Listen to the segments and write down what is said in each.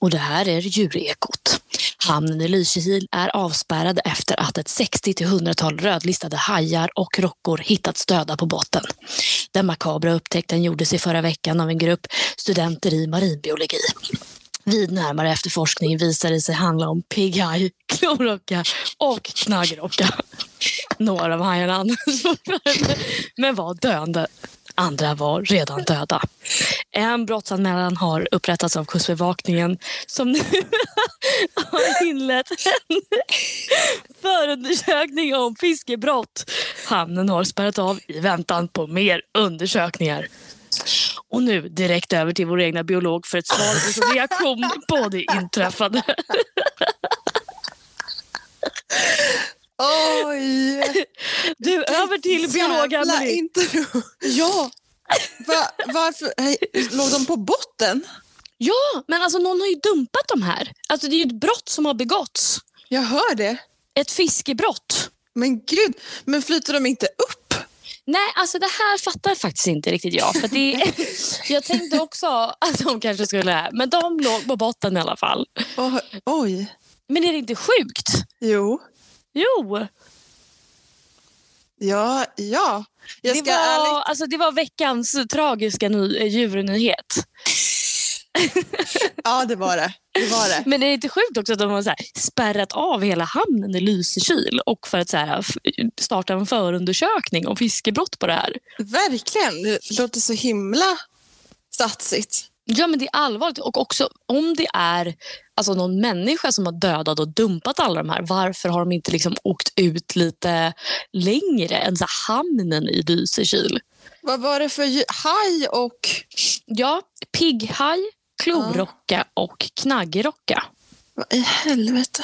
Och det här är djurekot. Hamnen i Lysekil är avspärrad efter att ett 60 till 100-tal rödlistade hajar och rockor hittats döda på botten. Den makabra upptäckten gjordes i förra veckan av en grupp studenter i marinbiologi. Vid närmare efterforskning visade det sig handla om pigghaj, klorocka och knaggrocka. Några av hajarna användes fortfarande, men var döende. Andra var redan döda. En brottsanmälan har upprättats av Kustbevakningen som nu har inlett en förundersökning om fiskebrott. Hamnen har spärrat av i väntan på mer undersökningar. Och nu direkt över till vår egna biolog för ett svar och reaktion på det inträffade. Oj! Du, över till biolog intro. Ja, Va, varför? Hej, låg de på botten? ja, men alltså någon har ju dumpat de här. Alltså det är ju ett brott som har begåtts. Jag hör det. Ett fiskebrott. Men gud, men flyter de inte upp? Nej, alltså det här fattar faktiskt inte riktigt jag. För det, jag tänkte också att de kanske skulle... Men de låg på botten i alla fall. Oj. Oj. Men är det inte sjukt? Jo. Jo, Ja, ja. Jag det var, ärligt... alltså, det var veckans tragiska ny, djurnyhet. Ja, det var det. Det var det. Men det är inte sjukt också att de har så spärrat av hela hamnen i Lysekil och för att så här, starta en förundersökning om fiskebrott på det här. Verkligen. Det låter så himla satsigt. Ja men det är allvarligt och också om det är alltså, någon människa som har dödat och dumpat alla de här, varför har de inte liksom åkt ut lite längre än så här, hamnen i Lysekil? Vad var det för haj och... Ja, pigghaj, klorocka och knaggrocka. Vad i helvete?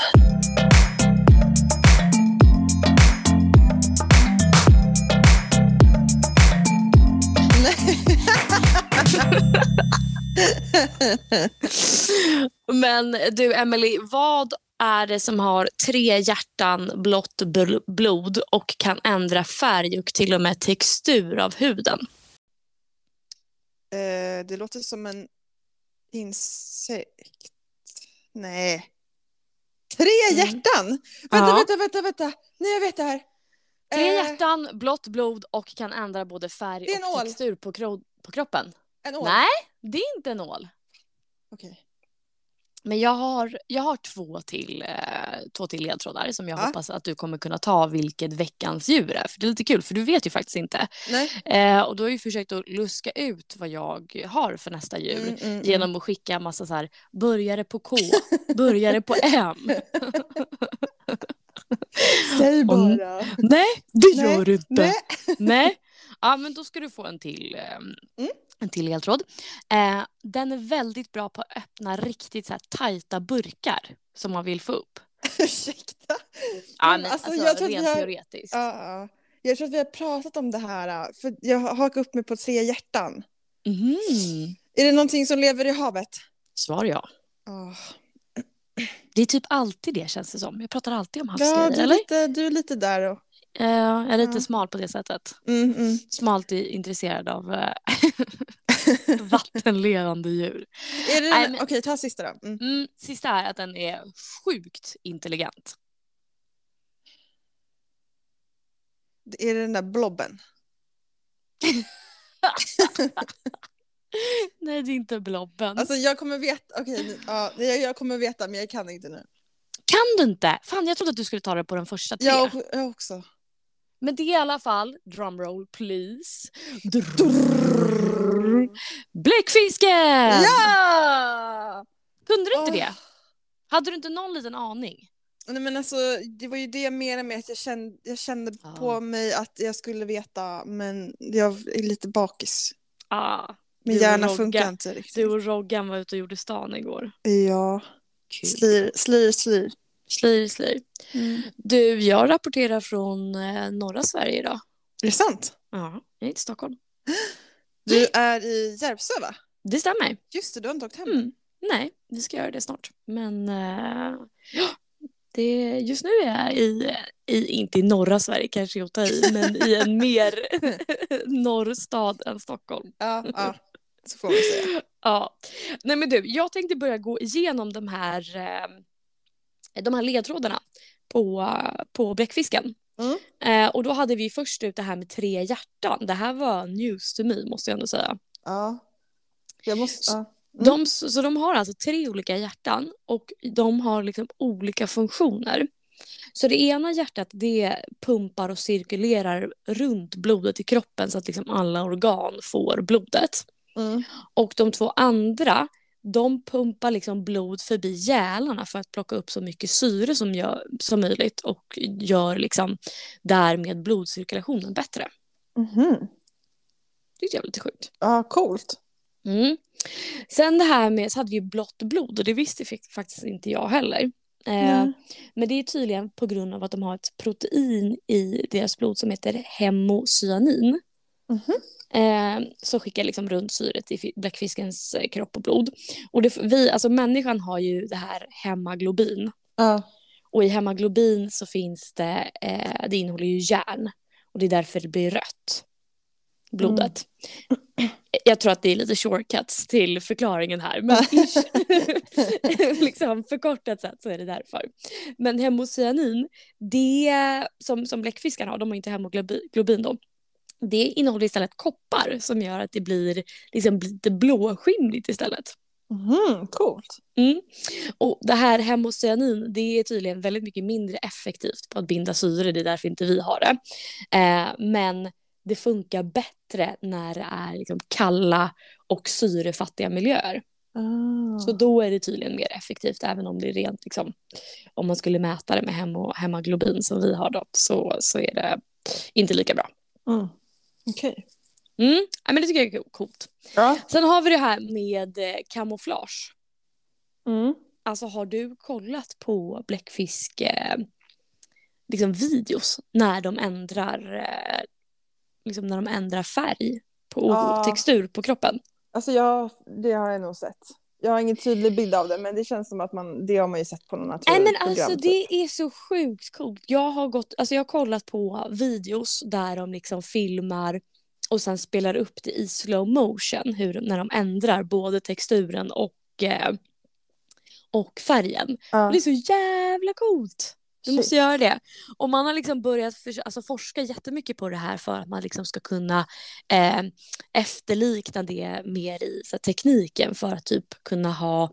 Men du Emily, vad är det som har tre hjärtan, blått bl- blod och kan ändra färg och till och med textur av huden? Eh, det låter som en insekt. Nej. Tre Mm. hjärtan! Vänta, Ja. vänta, vänta, vänta. Nej, jag vet det här. Tre Eh, hjärtan, blått blod och kan ändra både färg och ål. textur på, kro- på kroppen. En ål. Nej, det är inte en ål. Okej. Men jag har, jag har två, till, eh, två till ledtrådar som jag Ja. hoppas att du kommer kunna ta vilket veckans djur är. För det är lite kul, för du vet ju faktiskt inte. Nej. Eh, och då har jag ju försökt att luska ut vad jag har för nästa djur. Mm, mm, mm. Genom att skicka massa så här, börjare på K, börjare på M. Säg Och- bara. Nej, det Nej, gör du inte. Nej. Nej. Ja, men då ska du få en till, eh, Mm. En till ledtråd. Eh, den är väldigt bra på att öppna riktigt så här tajta burkar som man vill få upp. Ursäkta. Ja, Men alltså, alltså, jag tror rent vi har- teoretiskt. Ja, ja. Jag tror att vi har pratat om det här. För jag har hakat upp mig på tre hjärtan. Mhm. Är det någonting som lever i havet? Svar ja. Åh. Det är typ alltid det känns det som. Jag pratar alltid om Ja, havsgrejer, du är, eller? lite, du är lite där. Och... Eh, jag är lite Ja. smal på det sättet. Mm, mm. Smalt intresserad av eh, vattenlevande djur. Är det Nej, men- Okej, ta sista då. Mm. Mm, sista är att den är sjukt intelligent. Är det den där blobben? Nej, det är inte blobben. Alltså jag kommer veta, okej, nu- ja, jag, jag kommer veta men jag kan inte nu. kan du inte? Fan, jag trodde att du skulle ta det på den första tre. Jag, jag också. Men det är i alla fall, drumroll please. Drrrr. Bläckfisken! Ja! Kunde du inte oh. det? Hade du inte någon liten aning? Nej, men alltså, det var ju det jag menade med att jag kände, jag kände ah. på mig att jag skulle veta men jag är lite bakis. Ah, Min hjärna Rogga. funkar inte riktigt. du och Roggan var ute och gjorde stan igår. Ja, Kul. slir, slir, slir. Slir, slir. Du, jag rapporterar från eh, norra Sverige idag. Är det sant? Ja, jag är i Stockholm. Du är i Järvsö va? Det stämmer. Just det, du har inte åkt hem. Mm. Nej, vi ska göra det snart. Men eh, ja, det, just nu är jag i, i, inte i norra Sverige kanske jag tar i, men i en mer norrstad än Stockholm. Ja, ja. Så får man säga. Ja. Nej men du, jag tänkte börja gå igenom de här, eh, de här ledtrådarna på, på bläckfisken. Mm. Eh, och då hade vi först ut det här med tre hjärtan. Det här var news to me måste jag ändå säga. Ja. Jag måste... Ja. Mm. De, så de har alltså tre olika hjärtan och de har liksom olika funktioner. Så det ena hjärtat det pumpar och cirkulerar runt blodet i kroppen så att liksom alla organ får blodet. Mm. Och de två andra de pumpar liksom blod förbi hjärnarna för att plocka upp så mycket syre som, gör, som möjligt och gör liksom därmed blodcirkulationen bättre. Mhm. Det är lite sjukt. Ja, coolt. Mm. Sen det här med så hade vi blått blod och det visste faktiskt inte jag heller. Mm. Men det är tydligen på grund av att de har ett protein i deras blod som heter hemocyanin. Mhm. Eh, som skickar liksom runt syret i fi- bläckfiskens eh, kropp och blod. Och det, vi, alltså människan har ju det här hemaglobin. Ja. Och i hemaglobin så finns det, eh, det innehåller ju järn. Och det är därför det blir rött. Blodet. Jag tror att det är lite shortcuts till förklaringen här. Men liksom förkortat sett så är det därför. Men hemocyanin, det som, som bläckfiskarna har, de har inte hemoglobin då. Det innehåller istället koppar som gör att det blir liksom lite blåskimrigt istället. Mhm, coolt. Mm. Och det här hemocyanin det är tydligen väldigt mycket mindre effektivt på att binda syre, det är därför inte vi har det. Eh, men det funkar bättre när det är liksom kalla och syrefattiga miljöer. Ah. Så då är det tydligen mer effektivt även om det är rent liksom, om man skulle mäta det med hemo, hemaglobin som vi har då så, så är det inte lika bra. Mm. Okej. Mm. Ja, men det tycker jag är coolt. Ja. Sen har vi det här med eh, kamouflage. Mm. Alltså har du kollat på bläckfisk eh, liksom videos när de ändrar eh, liksom när de ändrar färg på, Ja. textur på kroppen? Alltså jag, det har jag nog sett. Jag har ingen tydlig bild av det men det känns som att man, det har man ju sett på någon Nej naturprogram. men alltså typ. det är så sjukt coolt. Jag har gått, alltså jag har kollat på videos där de liksom filmar och sen spelar upp det i slow motion hur, när de ändrar både texturen och, eh, och färgen. Ja. Det är så jävla coolt. Du Shit. måste göra det. Och man har liksom börjat för, alltså forska jättemycket på det här för att man liksom ska kunna eh, efterlikna det mer i så tekniken för att typ kunna ha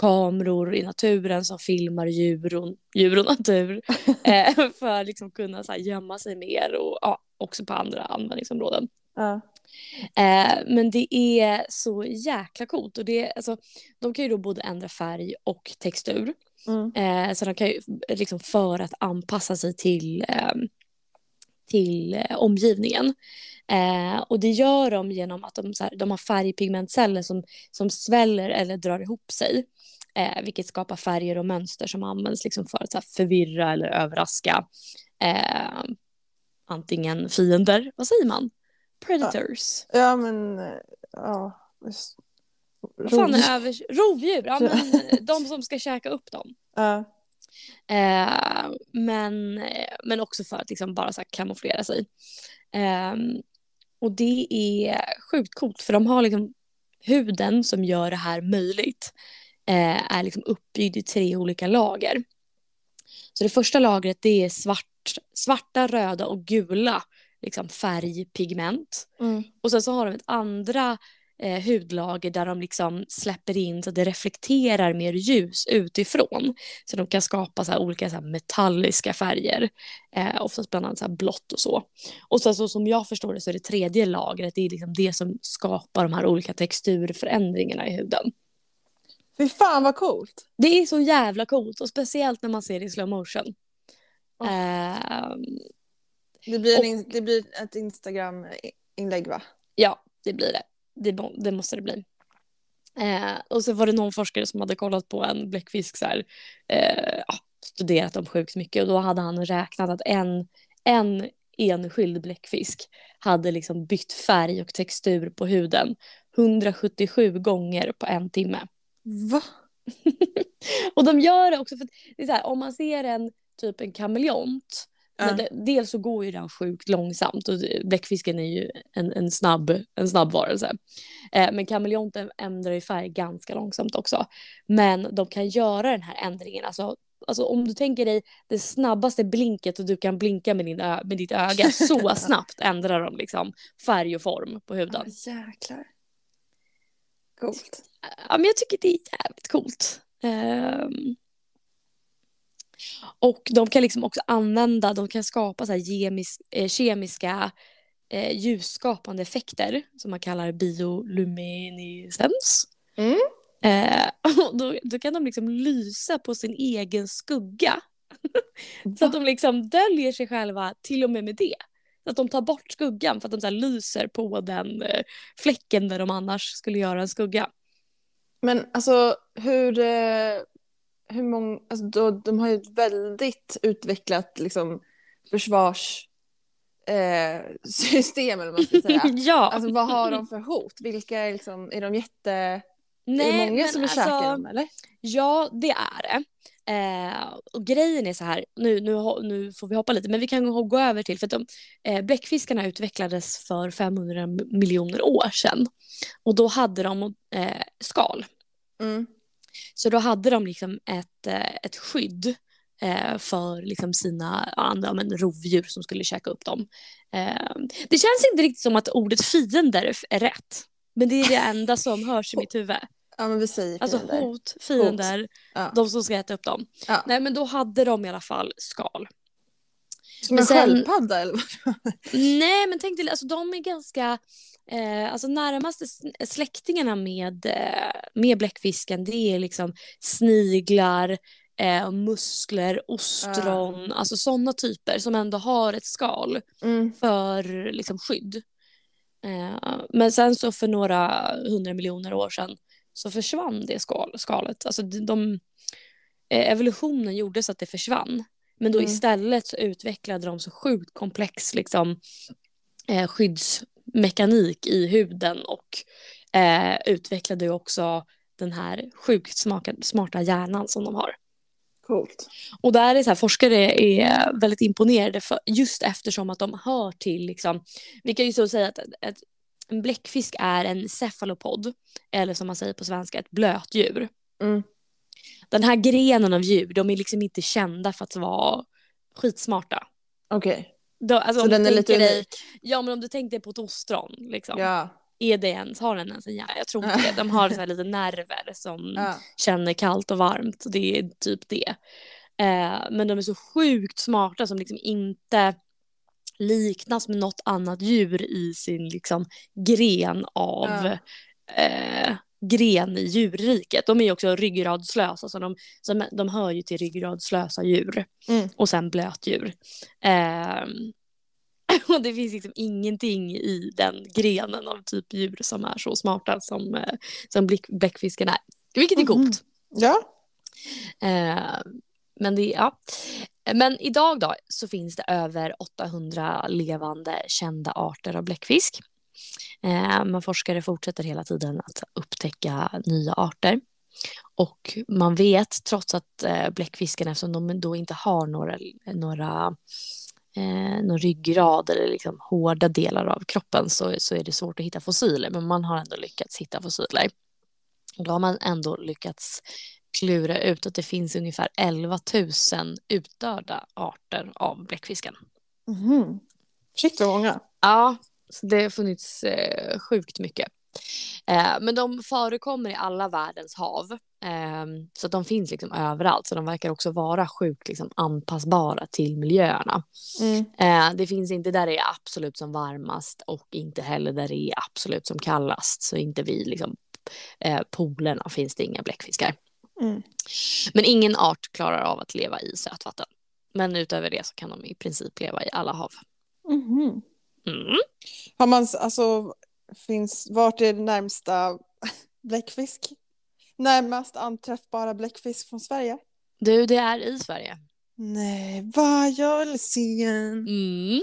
kameror i naturen som filmar djur och, djur och natur eh, för att liksom kunna så här, gömma sig mer och ja, också på andra användningsområden. Ja. Eh, men det är så jäkla coolt och det, alltså, de kan ju då både ändra färg och textur. Mm. Eh, så de kan ju liksom för att anpassa sig till, eh, till omgivningen. Och det gör de genom att de, så här, de har färgpigmentceller som, som sväller eller drar ihop sig. Eh, vilket skapar färger och mönster som används liksom för att här, förvirra eller överraska eh, antingen fiender, vad säger man? Predators. ja men, eh, ja. Vad fan är övers... Rovdjur, ja, men de som ska käka upp dem. Ja. Eh, men, men också för att liksom bara så här kamouflera sig. Eh, och det är sjukt coolt för de har liksom huden som gör det här möjligt eh, är liksom uppbyggd i tre olika lager. Så det första lagret det är svart, svarta, röda och gula liksom färgpigment. Mm. Och sen så har de ett andra eh, hudlager där de liksom släpper in så att det reflekterar mer ljus utifrån. Så de kan skapa så olika så metalliska färger. Eh, oftast bland annat så blått och så. Och sen så som jag förstår det så är det tredje lagret det är liksom det som skapar de här olika texturförändringarna i huden. Fy fan vad coolt. Det är så jävla coolt och speciellt när man ser det i slow motion. Åh. Ehm, Det blir, Och- in- det blir ett Instagram-inlägg va? Ja, det blir det. Det, det måste det bli. Eh, och så var det någon forskare som hade kollat på en bläckfisk så här, eh, studerat dem sjukt mycket och då hade han räknat att en, en enskild bläckfisk hade liksom bytt färg och textur på huden 177 gånger på en timme. Va? och de gör det också för det är så här, om man ser en typ en kameleont. Men det, dels så går ju den sjukt långsamt och bläckfisken är ju en, en, snabb, en snabb varelse. Eh, men kameleonten ändrar ju färg ganska långsamt också. Men de kan göra den här ändringen, alltså, alltså om du tänker dig det snabbaste blinket och du kan blinka med, din med ditt öga, så snabbt ändrar de liksom färg och form på huden. Ja, jäklar. Coolt. Ja, men jag tycker det är jävligt coolt. Ehm. Och de kan liksom också använda, de kan skapa så här gemis, eh, kemiska eh, ljusskapande effekter som man kallar bioluminescens. Mm. Eh, och då, då kan de liksom lysa på sin egen skugga. så att de liksom döljer sig själva till och med med det. Så att de tar bort skuggan för att de så lyser på den eh, fläcken där de annars skulle göra en skugga. Men alltså hur, eh, hur många, alltså då, de har ju ett väldigt utvecklat liksom försvarssystem eh, system, eller vad man ska säga. ja. Alltså vad har de för hot? Vilka är liksom, är de jätte, är det många som vill alltså, käka dem eller? Ja, det är det. Eh, och grejen är så här, nu, nu, nu får vi hoppa lite, men vi kan gå över till, för att de, eh, bläckfiskarna utvecklades för 500 miljoner år sedan. Och då hade de eh, skal. Mm. Så då hade de liksom ett, eh, ett skydd eh, för liksom sina andra men, rovdjur som skulle käka upp dem. Eh, det känns inte riktigt som att ordet fiender är rätt. Men det är det enda som hörs i mitt huvud. Ja men vi säger Alltså fiender. hot, fiender, Ja. de som ska äta upp dem. Ja. Nej men då hade de i alla fall skal. Som men en sen- sköldpadda eller vad? Nej men tänk dig, alltså de är ganska, eh, alltså närmaste släktingarna med, eh, med bläckfisken det är liksom sniglar, eh, muskler, ostron, alltså sådana typer som ändå har ett skal Mm. för liksom skydd. Eh, men sen så för några hundra miljoner år sedan så försvann det skal, skalet. Alltså de, de, eh, evolutionen gjorde så att det försvann. Men då Mm. istället så utvecklade de så sjukt komplex liksom, eh, skyddsmekanik i huden och eh, utvecklade ju också den här sjukt smarta hjärnan som de har. Coolt. Och där är så här, forskare är väldigt imponerade för, just eftersom att de hör till, liksom, vi kan ju så säga att ett, en bläckfisk är en cefalopod, eller som man säger på svenska, ett blötdjur. Mm. Den här grenen av djur, de är liksom inte kända för att vara skitsmarta. Okej, Då, alltså, så den är lite unik. Ja, men om du dig på ett ostron, liksom. Ja. är det ens, har den ens en hjärna? Jag tror inte det. De har så lite nerver som ja. känner kallt och varmt. Det är typ det. Eh, men de är så sjukt smarta som liksom inte liknas med något annat djur i sin liksom gren av Ja. eh, gren i djurriket. De är ju också ryggradslösa så de, så de hör ju till ryggradslösa djur Mm. och sen blötdjur. Eh, och det finns liksom ingenting i den grenen av typ djur som är så smarta som, eh, som bläckfisken är. Vilket är coolt. Mhm. Ja. Eh, men, det, ja. men idag då så finns det över 800 levande kända arter av bläckfisk. Eh, men forskare fortsätter hela tiden att upptäcka nya arter. Och man vet, trots att eh, bläckfisken, eftersom de då inte har några, några eh, någon ryggrad eller liksom hårda delar av kroppen så, så är det svårt att hitta fossiler. Men man har ändå lyckats hitta fossiler. Och då har man ändå lyckats klura ut att det finns ungefär 11 000 utdöda arter av bläckfisken. Mhm. Shit vad många. Ja, så det har funnits eh, sjukt mycket. Eh, men de förekommer i alla världens hav. Eh, så de finns liksom överallt. Så de verkar också vara sjukt liksom, anpassbara till miljöerna. Mm. Eh, det finns inte där det är absolut som varmast och inte heller där det är absolut som kallast. Så inte vid liksom, eh, polerna finns det inga bläckfiskar. Mm. Men ingen art klarar av att leva i sötvatten. Men utöver det så kan de i princip leva i alla hav. Mhm. Mm. Har man, alltså, finns, vart är det närmsta bläckfisk? Närmast anträffbara bläckfisk från Sverige? Du, det är i Sverige. Nej, vad jag vill se en. Mm.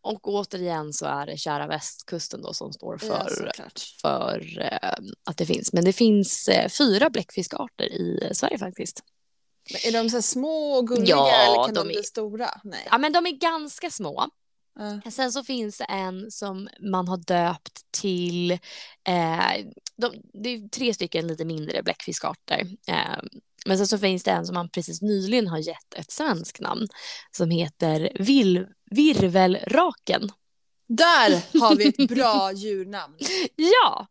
Och återigen så är det kära västkusten då som står Ja, för, såklart. för eh, att det finns. Men det finns eh, fyra bläckfiskarter i Sverige faktiskt. Men är de så små och gulliga Ja, eller kan de, de är- bli stora? Nej. Ja, men de är ganska små. Ja. Sen så finns det en som man har döpt till, eh, de, det är tre stycken lite mindre bläckfiskarter. Eh, men sen så finns det en som man precis nyligen har gett ett svenskt namn som heter vil, virvelraken. Där har vi ett bra djurnamn. Ja,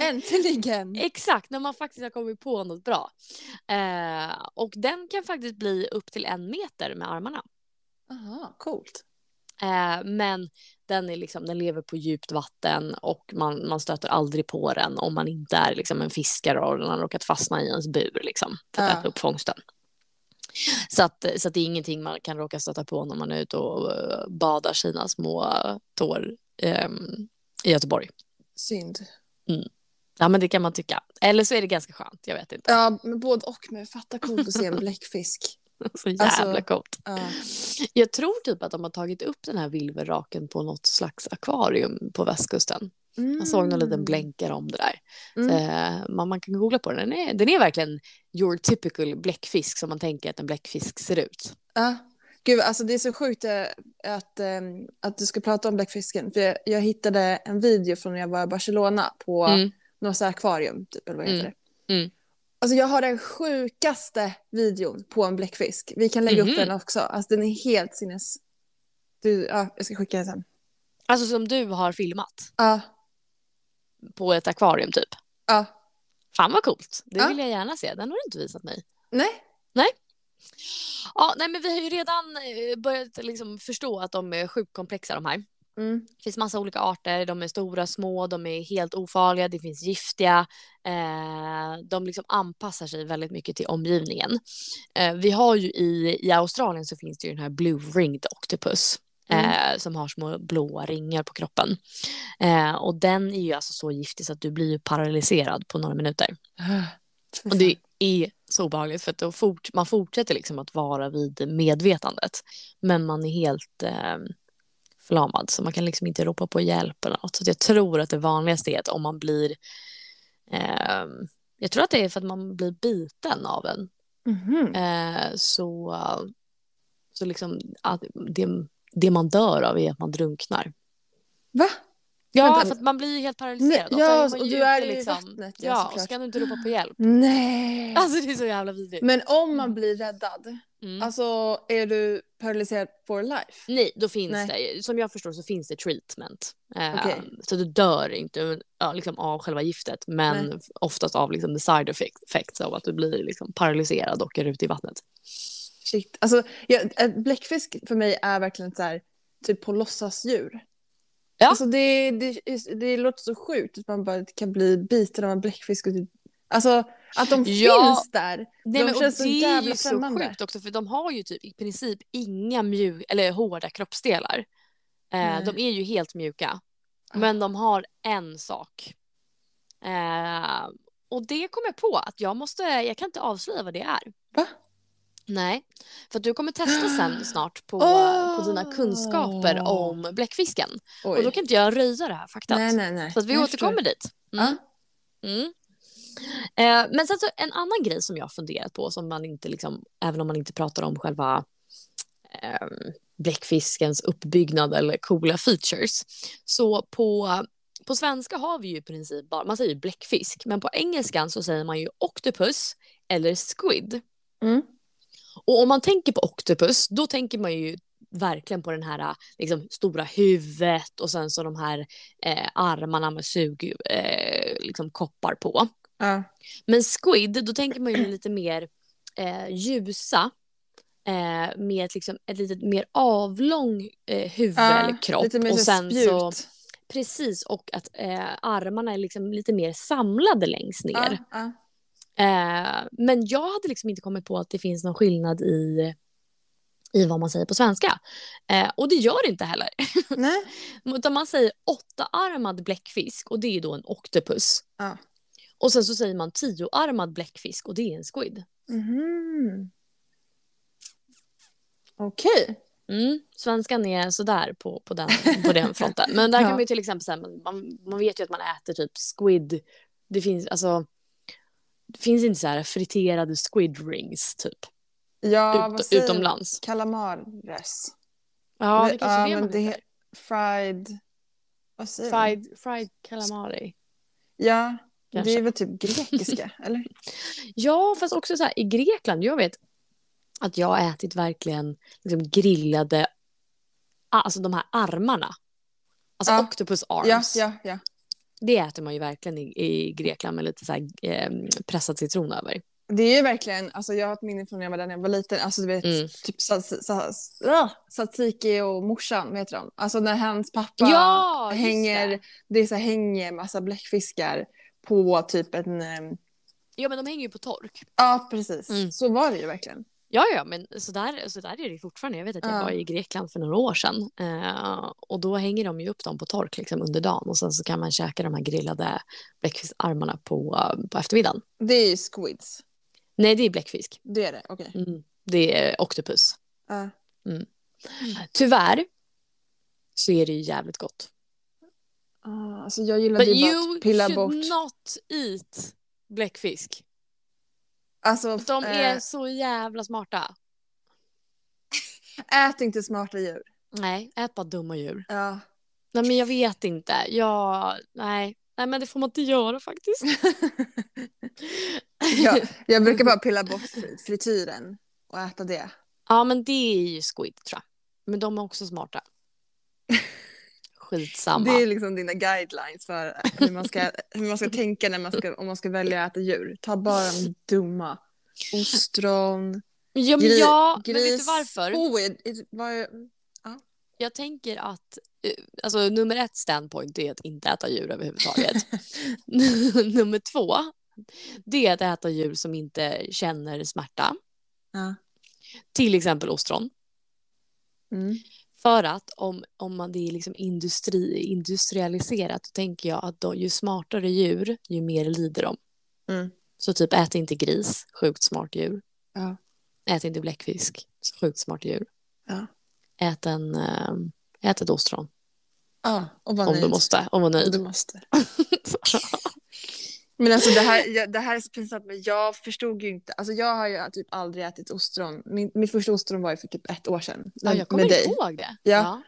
Äntligen! exakt, när man faktiskt har kommit på något bra. Eh, och den kan faktiskt bli upp till en meter med armarna. Aha, coolt. Eh, men den, är liksom, den lever på djupt vatten och man, man stöter aldrig på den om man inte är liksom, en fiskare och den har råkat fastna i ens bur liksom, för att Ja. äta upp fångsten. Så, att, så att det är ingenting man kan råka stöta på när man är ute och eh, badar sina små tår ehm, i Göteborg. Synd. Ja, men det kan man tycka. Eller så är det ganska skönt, jag vet inte. Ja, men både och. Men fatta coolt att se en bläckfisk. Så jävla Alltså- coolt. Ja. Jag tror typ att de har tagit upp den här vilverraken på något slags akvarium på västkusten. Jag såg någon liten blänkare om det där. Mm. Eh, man, man kan googla på den. Den är, den är verkligen your typical bläckfisk som man tänker att en bläckfisk ser ut. Ja. Gud, alltså det är så sjukt eh, att, eh, att du ska prata om bläckfisken. För jag, jag hittade en video från när jag var i Barcelona på Mm. något så akvarium, typ, eller vad heter Mm. det? Mm. Alltså jag har den sjukaste videon på en bläckfisk. Vi kan lägga Mhm. upp den också. Alltså den är helt sinnes... Du, ja, jag ska skicka den sen. Alltså som du har filmat Ja, på ett akvarium typ. ja. Fan vad coolt. Det Ja. vill jag gärna se. Den har du inte visat mig. Nej. Ja, nej, men vi har ju redan eh, börjat liksom förstå att de är sjukt komplexa de här. Mm. Det finns massa olika arter. De är stora, små, de är helt ofarliga, det finns giftiga. Eh, de liksom anpassar sig väldigt mycket till omgivningen. Eh, vi har ju i, i Australien så finns det ju den här Blue Ringed Octopus. Mm. Eh, som har små blåa ringar på kroppen. Eh, och den är ju alltså så giftig så att du blir ju paralyserad på några minuter. Fy Och det är så obehagligt för att fort, man fortsätter liksom att vara vid medvetandet. Men man är helt eh, förlamad så man kan liksom inte ropa på hjälp eller något. Så jag tror att det vanligaste är att om man blir... Eh, jag tror att det är för att man blir biten av en. Mhm. Eh, så så liksom att det, det man dör av är att man drunknar. Va? Ja, Vänta. för att man blir ju helt Nej, paralyserad. och så ja, och ju du är ju i vattnet, ja, Ja, och så kan du inte ropa på hjälp. Nej. Alltså det är så jävla vidrigt. Men om man blir räddad, Mm. alltså är du paralyserad for life? Nej, då finns Nej. det, som jag förstår så finns det treatment. Eh, Okej. Så du dör inte ja, liksom av själva giftet, men Nej. oftast av liksom the side effect- effects av att du blir liksom paralyserad och åker ut i vattnet. Shit. Alltså, en bläckfisk för mig är verkligen så här, typ på låtsasdjur. Ja. Alltså det, det, det låter så sjukt att man bara kan bli biten av en bläckfisk. Och typ, alltså att de Ja. finns där. Nej, De men, och känns så det är ju så främmande. sjukt också, för de har ju typ i princip inga mjuk eller hårda kroppsdelar. Eh, de är ju helt mjuka, Ah. men de har en sak. Eh, och det kom jag på att jag måste, jag kan inte avslöja vad det är. Va? Nej, för du kommer testa sen snart på, Åh! på dina kunskaper om bläckfisken. Oj. Och då kan inte jag röja det här faktat. nej, nej, nej. Så att vi Jag återkommer dit. Mm. Ja. Mm. Eh, men sen så en annan grej som jag har funderat på, som man inte liksom, även om man inte pratar om själva eh, bläckfiskens uppbyggnad eller coola features. Så på, på svenska har vi ju i princip bara, man säger bläckfisk, men på engelskan så säger man ju octopus eller squid. Mm. Och om man tänker på octopus, då tänker man ju verkligen på den här liksom, stora huvudet och sen så de här eh, armarna med sug, eh, liksom, koppar på. Ja. Men squid, då tänker man ju lite mer eh, ljusa. Eh, med ett, liksom, ett lite mer avlång eh, huvud Ja, eller kropp. Lite mer och sen spjut. så, precis, och att eh, armarna är liksom lite mer samlade längst ner. Ja. Eh, men jag hade liksom inte kommit på att det finns någon skillnad i, i vad man säger på svenska. Eh, och det gör det inte heller. Nej. Utan man säger åttaarmad bläckfisk och det är då en octopus. Ja. Och sen så säger man tioarmad bläckfisk och det är en squid. Mhm. Okej. Mm, svenskan är sådär på, på, den, på den fronten. Men där Ja. kan man ju till exempel säga, man, man, vet ju att man äter typ squid. Det finns alltså, det finns inte så här friterade squid rings typ. Ja, ut, vad säger utomlands. Calamares. Ja, det kanske är det man det heter. Fried... Vad säger man? Fried, fried calamari. Ja, Kanske. det är väl typ grekiska, eller? Ja, fast också så här i Grekland. Jag vet att jag har ätit verkligen liksom grillade, alltså de här armarna. Alltså Ja. octopus arms. Ja, ja, ja. Det äter man ju verkligen i, i Grekland med lite så här, eh, pressad citron över. Det är ju verkligen, alltså jag har ett minne från när jag var där när jag var liten, alltså du vet, Mm. typ sa, Tzatziki och morsan, vet de? Alltså när hans pappa Ja, hänger, det. det är så här, hänger massa bläckfiskar på typ en, ehm, Ja, men de hänger ju på tork. ja precis, Mm. så var det ju verkligen. Ja, ja, men så där, så där är det fortfarande. Jag vet att jag Ja. var i Grekland för några år sedan. Eh, och då hänger de ju upp dem på tork liksom, under dagen. Och sen så kan man käka de här grillade bläckfiskarmarna på, eh, på eftermiddagen. Det är ju squids, Nej, det är bläckfisk. det är det, okej. Mm. Det är octopus. Ja. Tyvärr så är det ju jävligt gott. Ah, alltså jag gillade But ju bara you att pilla should bort. not eat bläckfisk. Alltså, De eh, är så jävla smarta. ät inte smarta djur. Nej, ät bara dumma djur. Ja. Nej, men jag vet inte. Jag, nej. nej, men det får man inte göra faktiskt. ja, jag brukar bara pilla bort fri- frityren och äta det. Ja, men det är ju squid tror jag. Men de är också smarta. Skitsamma. Det är liksom dina guidelines för hur man ska, hur man ska tänka när man ska, om man ska välja att äta djur. Ta bara de dumma. Ostron, Ja, men, gri- ja, men vet gris. du varför? Oh, it, it, vad, Jag tänker att eh, alltså, nummer ett standpoint är att inte äta djur överhuvudtaget. nummer två, det är att äta djur som inte känner smärta. ja. Till exempel ostron. Mm. För att om, om man det är liksom industri, industrialiserat då tänker jag att då, ju smartare djur, ju mer lider de. Mm. Så typ ät inte gris, sjukt smart djur. Ja. Ät inte bläckfisk, sjukt smart djur. Ja. Ät, en, eh, ät ett ostron Ja, om nöjd. du måste. Om Om nöjd. du måste. Men alltså det här, jag, det här är så pinsamt men jag förstod ju inte, alltså jag har ju typ aldrig ätit ostron. Min, mitt första ostron var ju för typ ett år sedan. Ja, jag med kommer dig. ihåg det. Ja.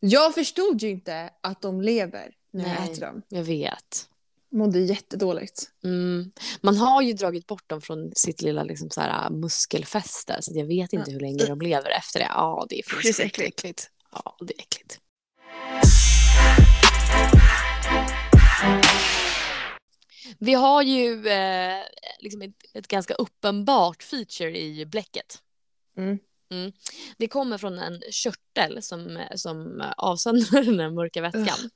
Jag förstod ju inte att de lever när jag Nej. äter dem. jag vet. Mådde jättedåligt. Mm. Man har ju dragit bort dem från sitt lilla liksom, så här, muskelfäste så jag vet inte hur länge de lever efter det. Ja, det är äckligt. äckligt. Ja, det är äckligt. Vi har ju eh, liksom ett, ett ganska uppenbart feature i bläcket. Mm. Mm. Det kommer från en körtel som, som avsöndrar den här mörka vätskan.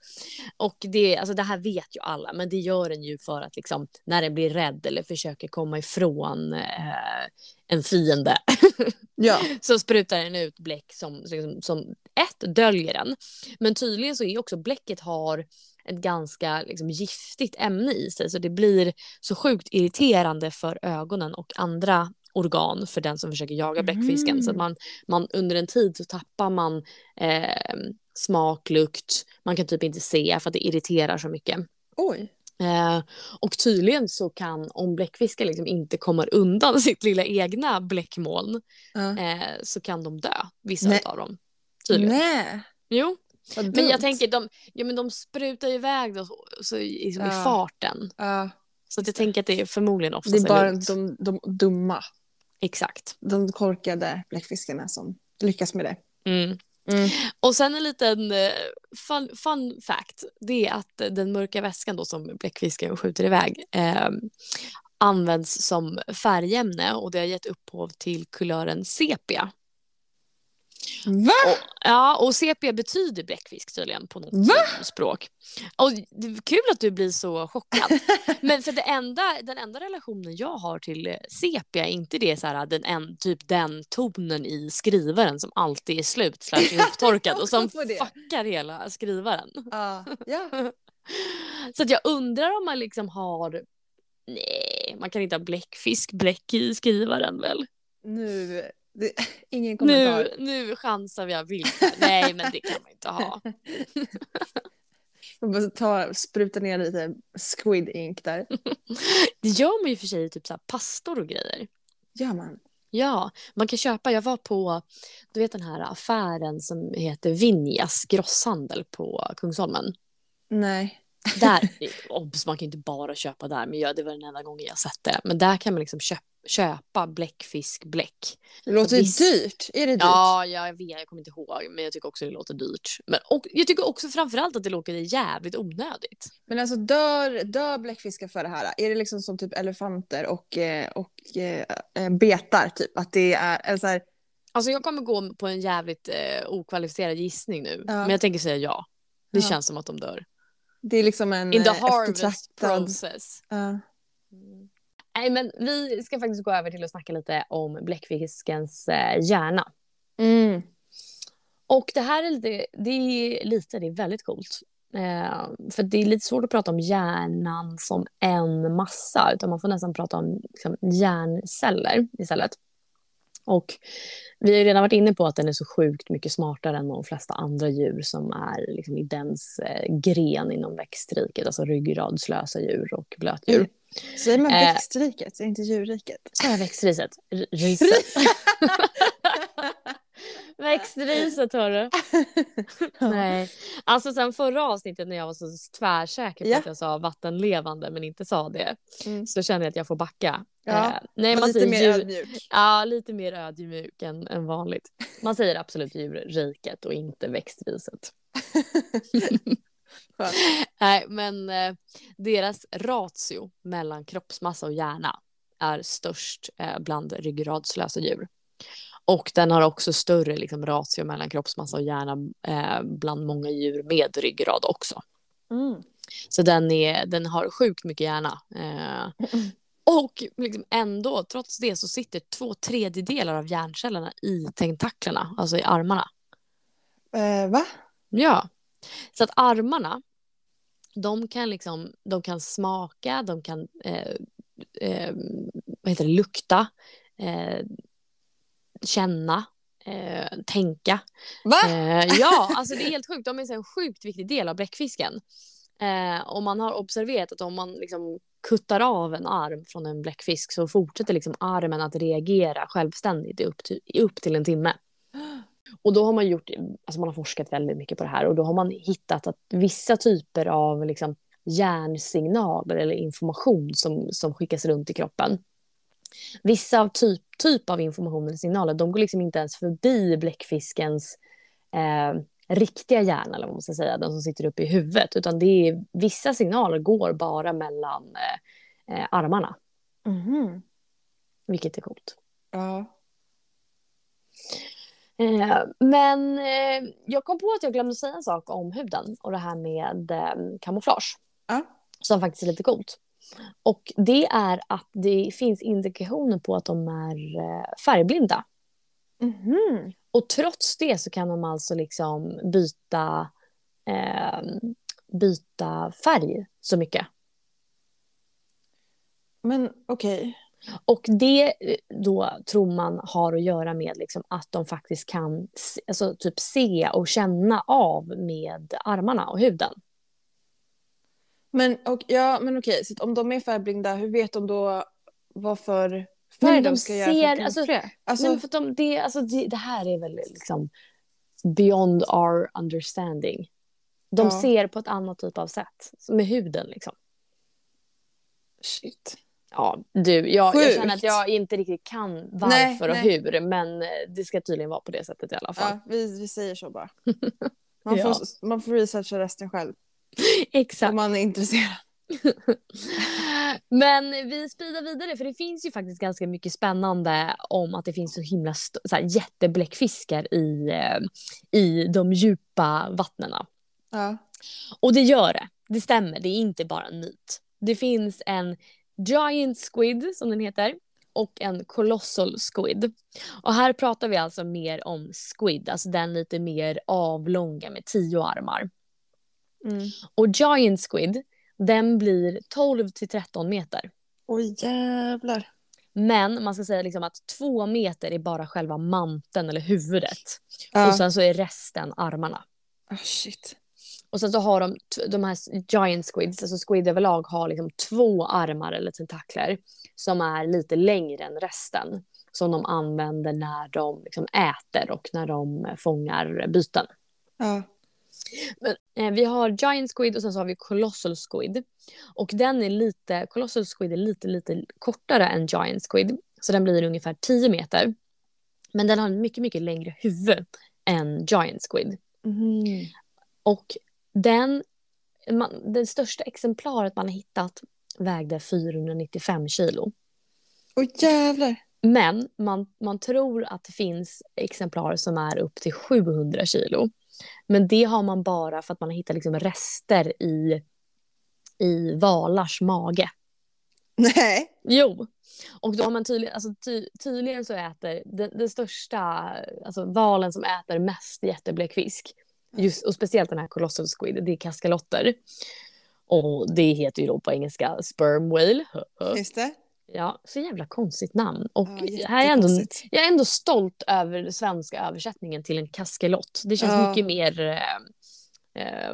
Och det, alltså det här vet ju alla, men det gör den ju för att liksom, när den blir rädd eller försöker komma ifrån eh, en fiende Ja. så sprutar den ut bläck som, liksom, som ett döljer den. Men tydligen så är också bläcket har ett ganska liksom, giftigt ämne i sig så det blir så sjukt irriterande för ögonen och andra organ för den som försöker jaga bläckfisken. Så att Mm. man, man under en tid så tappar man eh, smak, lukt, man kan typ inte se för att det irriterar så mycket. Oj. Eh, och tydligen så kan, om bläckfiskar liksom inte kommer undan sitt lilla egna bläckmoln, Ja. eh, så kan de dö, vissa Nej. av dem. Tydligen. Nej. Jo, men jag tänker, de, ja, men de sprutar iväg då, så, så, liksom i Ja. farten. Ja, Så att jag tänker att det är förmodligen oftast det är bara lugnt. de, de dumma, Exakt. de korkade bläckfiskarna som lyckas med det. Mm. Mm. Och sen en liten eh, fun, fun fact. Det är att eh, den mörka väskan då som bläckfisken skjuter iväg eh, används som färgämne och det har gett upphov till kulören sepia. Va? Och, ja, och sepia betyder bläckfisk tydligen på något Va? språk. Och det är kul att du blir så chockad. Men för det enda, den enda relationen jag har till eh, sepia är inte det så här, den en, typ den tonen i skrivaren som alltid är slut slash ihoptorkad och som fuckar hela skrivaren. Ja. ja. Så att jag undrar om man liksom har Nej, man kan inte ha bläckfisk, bläck i skrivaren väl? Nu, det, ingen kommentar. Nu, nu chansar vi vilt. Nej, men det kan man inte ha. Man bara ta, spruta ner lite squid ink där. Det gör man ju för sig i typ så här pastor och grejer. Gör man? Ja, man kan köpa. Jag var på du vet den här affären som heter Vinjas grosshandel på Kungsholmen. Nej. Där, obs, man kan inte bara köpa där, men jag, det var den enda gången jag sett det. Men där kan man liksom köpa köpa bläckfiskbläck. Det låter Visst. dyrt. Är det dyrt? Ja, jag vet, jag kommer inte ihåg, men jag tycker också det låter dyrt. Men, och jag tycker också framförallt att det låter jävligt onödigt. Men alltså dör, dör bläckfiskar för det här? Är det liksom som typ elefanter och, eh, och eh, eh, betar typ? Att det är, eller så här, Alltså jag kommer gå på en jävligt eh, okvalificerad gissning nu, Ja. men jag tänker säga ja. Det Ja. känns som att de dör. Det är liksom en In the eh, harvest process. Ja. Nej, men vi ska faktiskt gå över till att snacka lite om bläckfiskens eh, hjärna. Mm. Och det här är lite, det är lite, det är väldigt coolt. Eh, för det är lite svårt att prata om hjärnan som en massa, utan man får nästan prata om liksom, hjärnceller istället. Och vi har ju redan varit inne på att den är så sjukt mycket smartare än de flesta andra djur som är liksom, i dens eh, gren inom växtriket, alltså ryggradslösa djur och blötdjur. Mm. Säger man Eh. växtriket, inte djurriket? Sa jag växtriset? R- riset? Växtriset hörru. Nej. Alltså sen förra avsnittet när jag var så tvärsäker på Ja. att jag sa vattenlevande men inte sa det. Mm. Så känner jag att jag får backa. Ja, Eh, nej, man lite mer djur... ödmjuk. Ja, lite mer ödmjuk än, än vanligt. Man säger absolut djurriket och inte växtriset. Nej, men eh, deras ratio mellan kroppsmassa och hjärna är störst eh, bland ryggradslösa djur. Och den har också större liksom, ratio mellan kroppsmassa och hjärna eh, bland många djur med ryggrad också. Mm. Så den, är, den har sjukt mycket hjärna. Eh, och liksom ändå, trots det, så sitter två tredjedelar av hjärncellerna i tentaklerna, alltså i armarna. Eh, va? Ja, så att armarna, de kan liksom, de kan smaka, de kan eh, eh, vad heter det, lukta, eh, känna, eh, tänka. Va? Eh, ja, alltså det är helt sjukt. De är en sjukt viktig del av bläckfisken. Eh, och man har observerat att om man liksom kuttar av en arm från en bläckfisk så fortsätter liksom armen att reagera självständigt i upp till, upp till en timme. Och då har man gjort, alltså man har forskat väldigt mycket på det här och då har man hittat att vissa typer av liksom hjärnsignaler eller information som, som skickas runt i kroppen. Vissa av typ, typ av information eller signaler, de går liksom inte ens förbi bläckfiskens eh, riktiga hjärna, eller vad man ska säga, den som sitter uppe i huvudet, utan det är, vissa signaler går bara mellan eh, eh, armarna, Mhm. vilket är coolt. Ja. Eh, men eh, jag kom på att jag glömde säga en sak om huden och det här med eh, kamouflage. Ja. Som faktiskt är lite coolt. Och det är att det finns indikationer på att de är eh, färgblinda. Mhm. Och trots det så kan de alltså liksom byta, eh, byta färg så mycket. Men okej. Och det eh, då tror man har att göra med liksom att de faktiskt kan alltså typ se och känna av med armarna och huden. Men, och, ja, men okej, så om de är färgblinda, hur vet de då vad för färg men de ska göra för ser- att alltså-? Alltså, Nej, men för att de, det, alltså det, det här är väl liksom beyond our understanding. De Ja. ser på ett annat typ av sätt, med huden liksom. shit. Ja, du, jag, jag känner att jag inte riktigt kan varför Nej, och nej. hur, men det ska tydligen vara på det sättet i alla fall. Ja, vi, vi säger så bara. Man, Ja. får, man får researcha resten själv Exakt. om man är intresserad. Men vi sprider vidare för det finns ju faktiskt ganska mycket spännande om att det finns så himla så här, jättebläckfiskar i, eh, i de djupa vattnena. Ja. Och det gör det. Det stämmer. Det är inte bara en myt. Det finns en giant squid som den heter och en colossal squid. Och här pratar vi alltså mer om squid, alltså den lite mer avlånga med tio armar. Mm. Och giant squid, den blir 12 till 13 meter. Oj jävlar. Men man ska säga liksom att två meter är bara själva manteln eller huvudet. Ja. Och sen så är resten armarna. Ah, shit. Och sen så har de, de här giant squids, alltså squid överlag har liksom två armar eller tentakler som är lite längre än resten. som de använder när de liksom äter och när de fångar byten. Ja. Men, eh, vi har Giant Squid och sen så har vi Colossal Squid. Och den är lite, Colossal Squid är lite, lite kortare än Giant Squid. Så den blir ungefär 10 meter. Men den har en mycket, mycket längre huvud än Giant Squid. Mhm. Och den, man, det största exemplaret man har hittat vägde 495 kilo. Åh jävlar. Men man, man tror att det finns exemplar som är upp till 700 kilo. Men det har man bara för att man har hittat liksom rester i, i valars mage. Nej. Jo. Och då har man tydligen, alltså ty, tydligen så äter den, den största, alltså valen som äter mest jättebläckfisk, just, och speciellt den här colossal squid, det är kaskalotter. Och det heter ju då på engelska sperm whale. Just det. Ja, så jävla konstigt namn. Och Ja, här är jag, ändå, jag är ändå stolt över den svenska översättningen till en kaskelott. Det känns Ja. mycket mer... Eh, eh,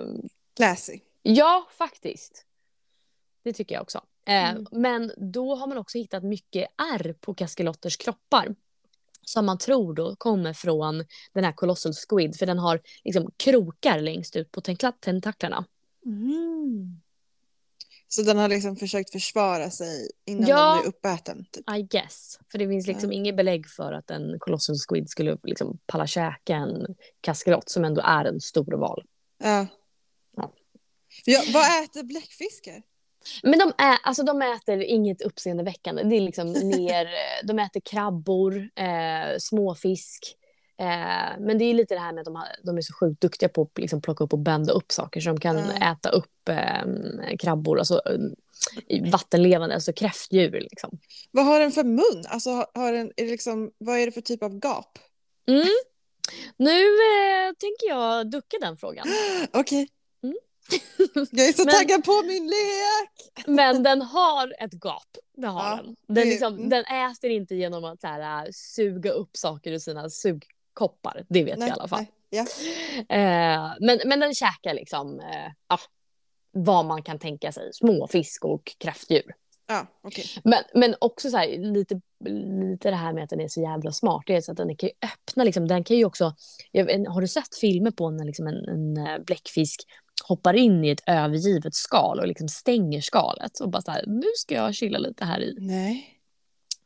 Classy. ja, faktiskt. Det tycker jag också. Eh, Mm. Men då har man också hittat mycket ärr på kaskelotters kroppar. Som man tror då kommer från den här colossal squid. För den har liksom krokar längst ut på tenkla- tentaklerna. Så den har liksom försökt försvara sig innan Ja. den blir uppäten? Typ. I guess. För det finns liksom inget belägg för att en colossal squid skulle liksom palla käka en kaskelott som ändå är en stor val. Ja. Ja. ja. Vad äter bläckfiskar? Men de, ä, alltså de äter inget uppseendeväckande. Det är liksom mer, eh, de äter krabbor, eh, småfisk. Eh, men det är lite det här med att de, har, de är så sjukt duktiga på att liksom plocka upp och bända upp saker. Så de kan Ja. äta upp eh, krabbor, alltså eh, vattenlevande, alltså kräftdjur. Liksom. Vad har den för mun? Alltså, har- den, är liksom, vad är det för typ av gap? Mm. Nu eh, tänker jag ducka den frågan. Okej. Mm. Jag är så Men- taggad på min lek! Men den har ett gap. Det har Ja, den. Den, liksom, mm. den äter inte genom att så här, suga upp saker ur sina sugkoppar. Det vet vi i alla fall. nej. Ja. Eh, men, men den käkar liksom eh, ja, vad man kan tänka sig. Småfisk och kräftdjur. Ja, okej. Men, men också så här, lite, lite det här med att den är så jävla smart. Det är så att den kan ju öppna, liksom, den kan ju också... Jag, har du sett filmer på när liksom en, en eh, bläckfisk hoppar in i ett övergivet skal och liksom stänger skalet och bara så här, nu ska jag chilla lite här i. Nej.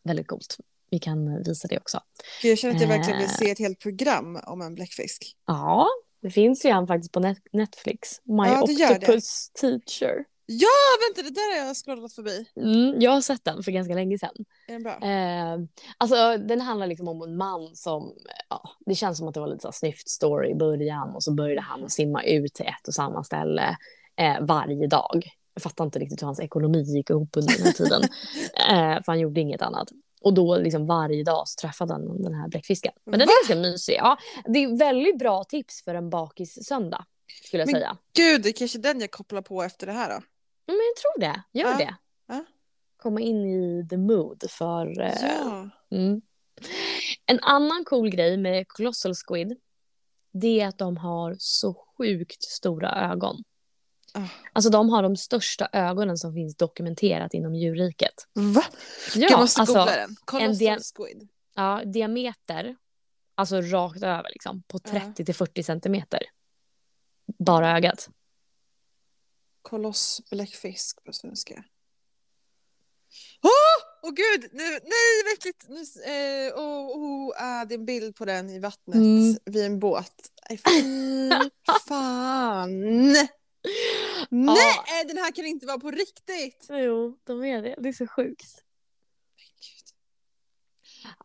Väldigt coolt. Vi kan visa det också. Jag känner att jag verkligen vill Eh. se ett helt program om en bläckfisk. Ja, det finns ju en faktiskt på net- Netflix. My Ja, det. Octopus Teacher. Ja, vänta, det där har jag scrollat förbi. Mm, jag har sett den för ganska länge sedan. Är den bra? Eh, alltså, den handlar liksom om en man som... Ja, det känns som att det var lite så snyft story i början och så började han simma ut till ett och samma ställe eh, varje dag. Jag fattar inte riktigt hur hans ekonomi gick ihop under den här tiden. eh, för han gjorde inget annat. Och då liksom varje dag så träffade han den här bläckfisken. Men den Va? är ganska mysig. Ja, det är väldigt bra tips för en bakis söndag. Skulle jag Men- säga. Gud, det är kanske den jag kopplar på efter det här då. Men jag tror det. Gör Ja, det. ja. Komma in i the mood för... eh, Ja. Mm. En annan cool grej med Colossal Squid det är att de har så sjukt stora ögon. Ah. Alltså de har de största ögonen som finns dokumenterat inom djurriket. Va? Ja, jag måste alltså, googla den. Colossal squid. ja, diameter, alltså rakt över liksom, på Ja. 30 till 40 centimeter. Bara ögat. Koloss bläckfisk på svenska. Åh oh, gud! Nu, nej, vad äckligt! Nu, eh, oh, oh, ah, det är en bild på den i vattnet Mm. vid en båt. Fy fan! Nej, den här kan inte vara på riktigt! Jo, de är det. Det är så sjukt.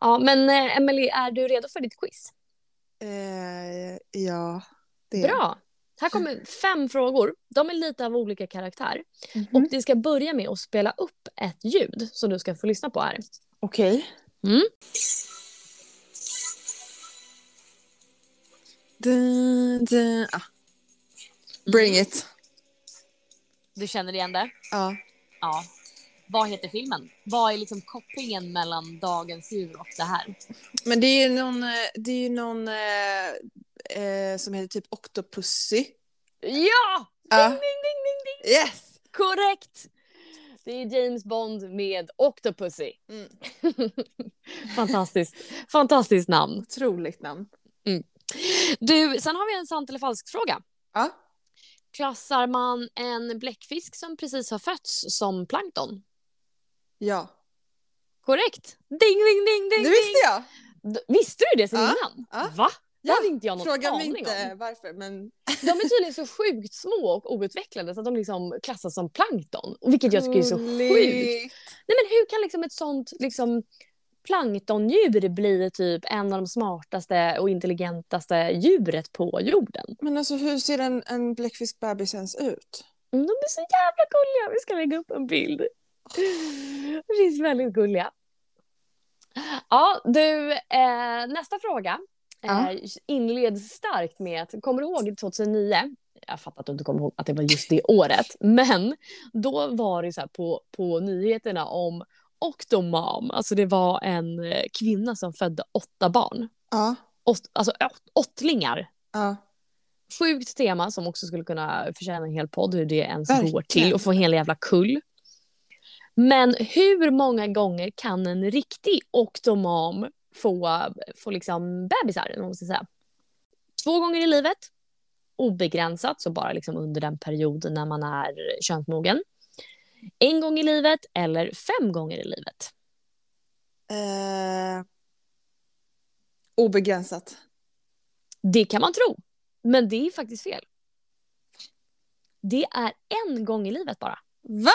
Ja, men eh, Emily, är du redo för ditt quiz? Eh, ja, det är Bra. Här kommer fem frågor. De är lite av olika karaktär. Mhm. Och det ska börja med att spela upp ett ljud som du ska få lyssna på här. Okej. Mm. Dun, dun, ah. Bring it. Du känner igen det? Ja. Ja. Vad heter filmen? Vad är liksom kopplingen mellan dagens djur och det här? Men det är ju någon, eh, det är ju någon eh, eh, som heter typ Octopussy. Ja! Ja. Ding, ding, ding, ding, ding. Yes! Korrekt! Det är James Bond med Octopussy. Mm. fantastiskt, fantastiskt namn. Otroligt namn. Du, sen har vi en sant eller falsk fråga. Ja. Klassar man en bläckfisk som precis har fötts som plankton? Ja. Korrekt. Ding, ding, ding, ding. Det visste jag. Visste du det sen Ja, innan? ja. Va? Det hade inte jag någon Fråga mig aning inte om. varför men De är tydligen så sjukt små och outvecklade så att de liksom klassas som plankton. Vilket jag tycker är så sjukt. Nej men hur kan liksom ett sånt liksom planktondjur bli typ en av de smartaste och intelligentaste djuret på jorden? Men alltså hur ser en, en bläckfiskbebis ens ut? Mm, De är så jävla gulliga. Vi ska lägga upp en bild. De finns väldigt gulliga. Ja, du, eh, nästa fråga Ja. eh, inleds starkt med att, kommer du ihåg 2009? Jag fattar att du inte kommer ihåg att det var just det året, men då var det så här på, på nyheterna om Octomom, alltså det var en eh, kvinna som födde åtta barn. Ja. Åt, alltså åt, åttlingar. Ja. Sjukt tema som också skulle kunna förtjäna en hel podd hur det ens Verkligen. går till och få en hel jävla kull. Men hur många gånger kan en riktig oktomam få, få liksom bebisar? man ska säga? Två gånger i livet. Obegränsat, så bara liksom under den perioden när man är könsmogen. En gång i livet eller fem gånger i livet. Eh, obegränsat. Det kan man tro, men det är faktiskt fel. Det är en gång i livet bara. Va?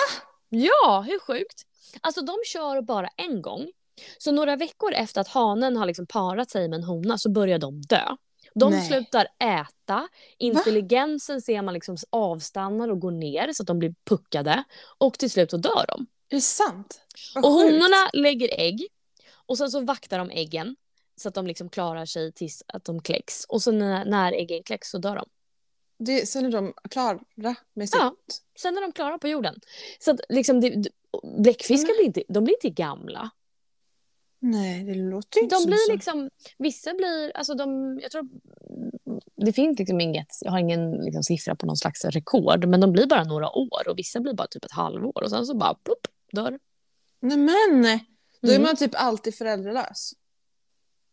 Ja, hur sjukt? Alltså de kör bara en gång. Så några veckor efter att hanen har liksom parat sig med en hona så börjar de dö. De Nej. slutar äta, intelligensen ser man liksom avstannar och går ner så att de blir puckade och till slut så dör de. Är det sant? Vad Och sjukt. honorna lägger ägg och sen så vaktar de äggen så att de liksom klarar sig tills att de kläcks. Och så när, när äggen kläcks så dör de. Det, sen är de klara med sitt... Ja. Sen är de klara på jorden. Så att liksom det, bläckfiskar Men- blir inte, de blir inte gamla. Nej, det låter inte De som blir så. liksom, vissa blir, alltså de, jag tror, det finns liksom inget, jag har ingen liksom siffra på någon slags rekord, men de blir bara några år och vissa blir bara typ ett halvår och sen så bara plopp, dör. Nej men! Då är Mm. man typ alltid föräldralös.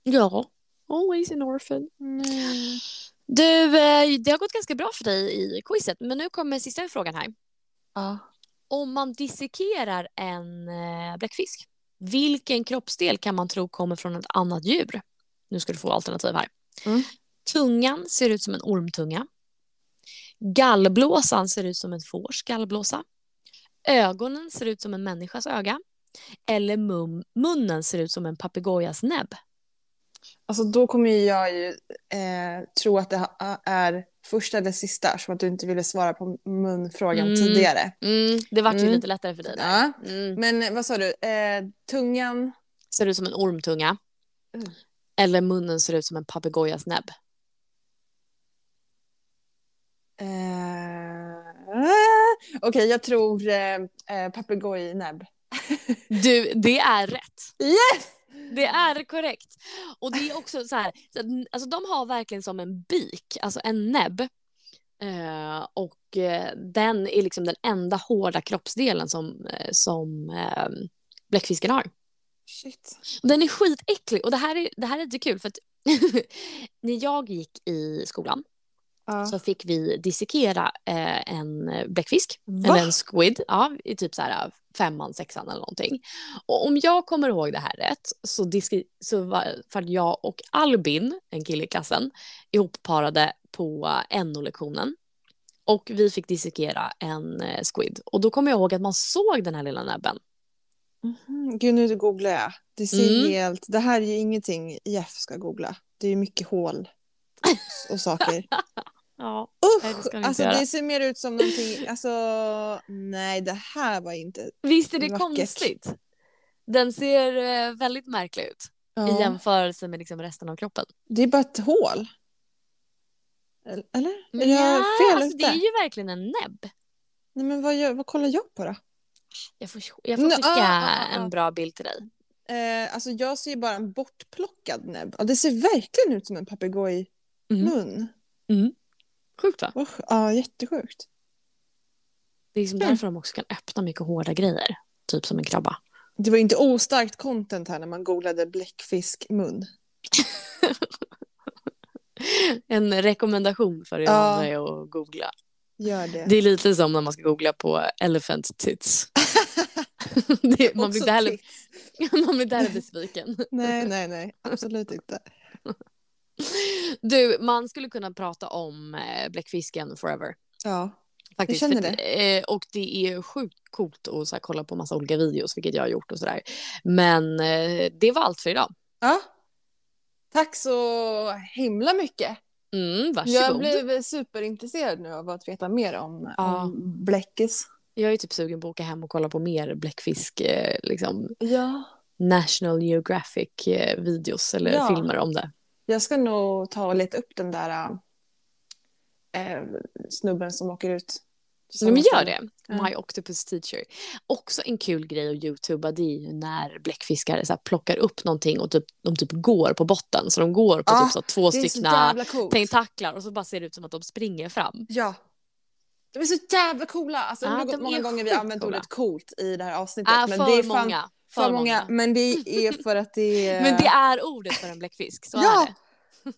Ja, always an orphan. Nej. Du, eh, det har gått ganska bra för dig i quizet, men nu kommer sista frågan här. Ja. Om man dissekerar en eh, bläckfisk, vilken kroppsdel kan man tro kommer från ett annat djur? Nu ska du få alternativ här. Mm. Tungan ser ut som en ormtunga. Gallblåsan ser ut som en fårs gallblåsa. Ögonen ser ut som en människas öga. Eller mum, munnen ser ut som en papegojas näbb. Alltså då kommer jag ju eh, tro att det är första eller sista som att du inte ville svara på munfrågan Mm. tidigare. Mm, det vart ju Mm. lite lättare för dig. Ja. Mm. Men eh, vad sa du? Eh, tungan? Ser ut som en ormtunga. Mm. Eller munnen ser ut som en papegojas näbb. Eh, Okej, jag tror eh, eh, papegojnäbb. Du, det är rätt. Yes! Det är korrekt. Och det är också så här, alltså de har verkligen som en byk, alltså en näbb. Eh, och eh, den är liksom den enda hårda kroppsdelen som, eh, som eh, bläckfisken har. Shit. Och den är skitäcklig och det här är, det här är lite kul för att när jag gick i skolan Ja. så fick vi dissekera eh, en bläckfisk, Va? eller en squid, ja, i typ så här femman, sexan eller någonting. Och om jag kommer ihåg det här rätt så, diski- så var för att jag och Albin, en kille i klassen, ihopparade på NO-lektionen. Och vi fick dissekera en eh, squid. Och då kommer jag ihåg att man såg den här lilla näbben. Mhm. Gud, nu googlar jag. Det ser Mm. helt... Det här är ju ingenting Jeff ska googla. Det är ju mycket hål och saker. Ja. Nej, det Usch! ska vi Alltså göra. det ser mer ut som någonting... Alltså, nej det här var inte... Visst är det Vackert. konstigt? Den ser eh, väldigt märklig ut i Ja. jämförelse med liksom resten av kroppen. Det är bara ett hål. Eller? Men jag ja, fel alltså, ute? det är ju verkligen en näbb. Nej men vad, gör, vad kollar jag på då? Jag får, jag får skicka ah, ah, ah, ah. en bra bild till dig. Eh, alltså jag ser ju bara en bortplockad näbb. Ja, det ser verkligen ut som en papegojmun. Mm. Sjukt va? Usch, Ja, jättesjukt. Det är liksom Mm. därför de också kan öppna mycket hårda grejer. Typ som en krabba. Det var inte ostarkt content här när man googlade bläckfiskmun. En rekommendation för er Ja. andra är att googla. Gör det. Det är lite som när man ska googla på elephant tits. det, man, blir tips. man blir heller besviken. Nej, nej, nej. Absolut inte. Du, man skulle kunna prata om eh, bläckfisken forever. Ja. Faktiskt. känner För, eh, och det är sjukt coolt att så här, kolla på massa olika videos, vilket jag har gjort och sådär. Men eh, det var allt för idag. ja. Tack så himla mycket. Mm, varsågod. Jag blev superintresserad nu av att veta mer om, Ja. om bläckis. Jag är typ sugen på att åka hem och kolla på mer bläckfisk, liksom Ja. National Geographic eh, videos eller Ja. filmer om det. Jag ska nog ta och leta upp den där äh, snubben som åker ut. Ja, men gör det. My Octopus Teacher. Också en kul grej att youtuba det är ju när bläckfiskar så plockar upp någonting och typ, de typ går på botten. Så de går på Ja, typ så två coolt. tentaklar och så bara ser det ut som att de springer fram. Ja. De är så jävla coola. Alltså, de många gånger vi har använt ordet coolt i det här avsnittet. Äh, men för det är fan många. För många. Men det är för att det är, Men det är ordet för en bläckfisk. Så Ja. är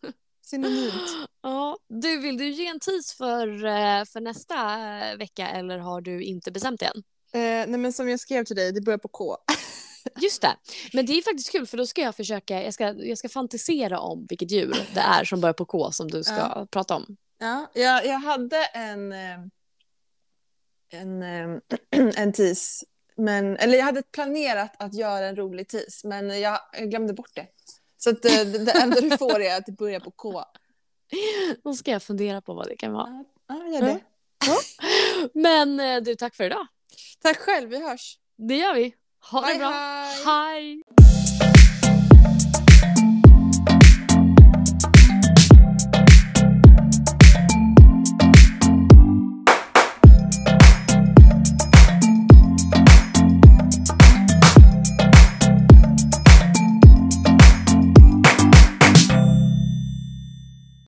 det. synonymt. Ja, du, vill du ge en tease för, eh, för nästa eh, vecka eller har du inte bestämt det än? Eh, nej men som jag skrev till dig, det börjar på K. Just det. Men det är faktiskt kul för då ska jag försöka, jag ska, jag ska fantisera om vilket djur det är som börjar på K som du ska Ja. prata om. Ja, jag, jag hade en, eh, en, en tease. Men, eller jag hade planerat att göra en rolig tease, men jag, glömde bort det. Så att, eh, det, det enda du får är att det börjar på K. Då ska jag fundera på vad det kan vara. Ja, ja, gör det. Men eh, du, tack för idag. Tack själv, vi hörs. Det gör vi. Ha det Hej, bra. hej. Hej.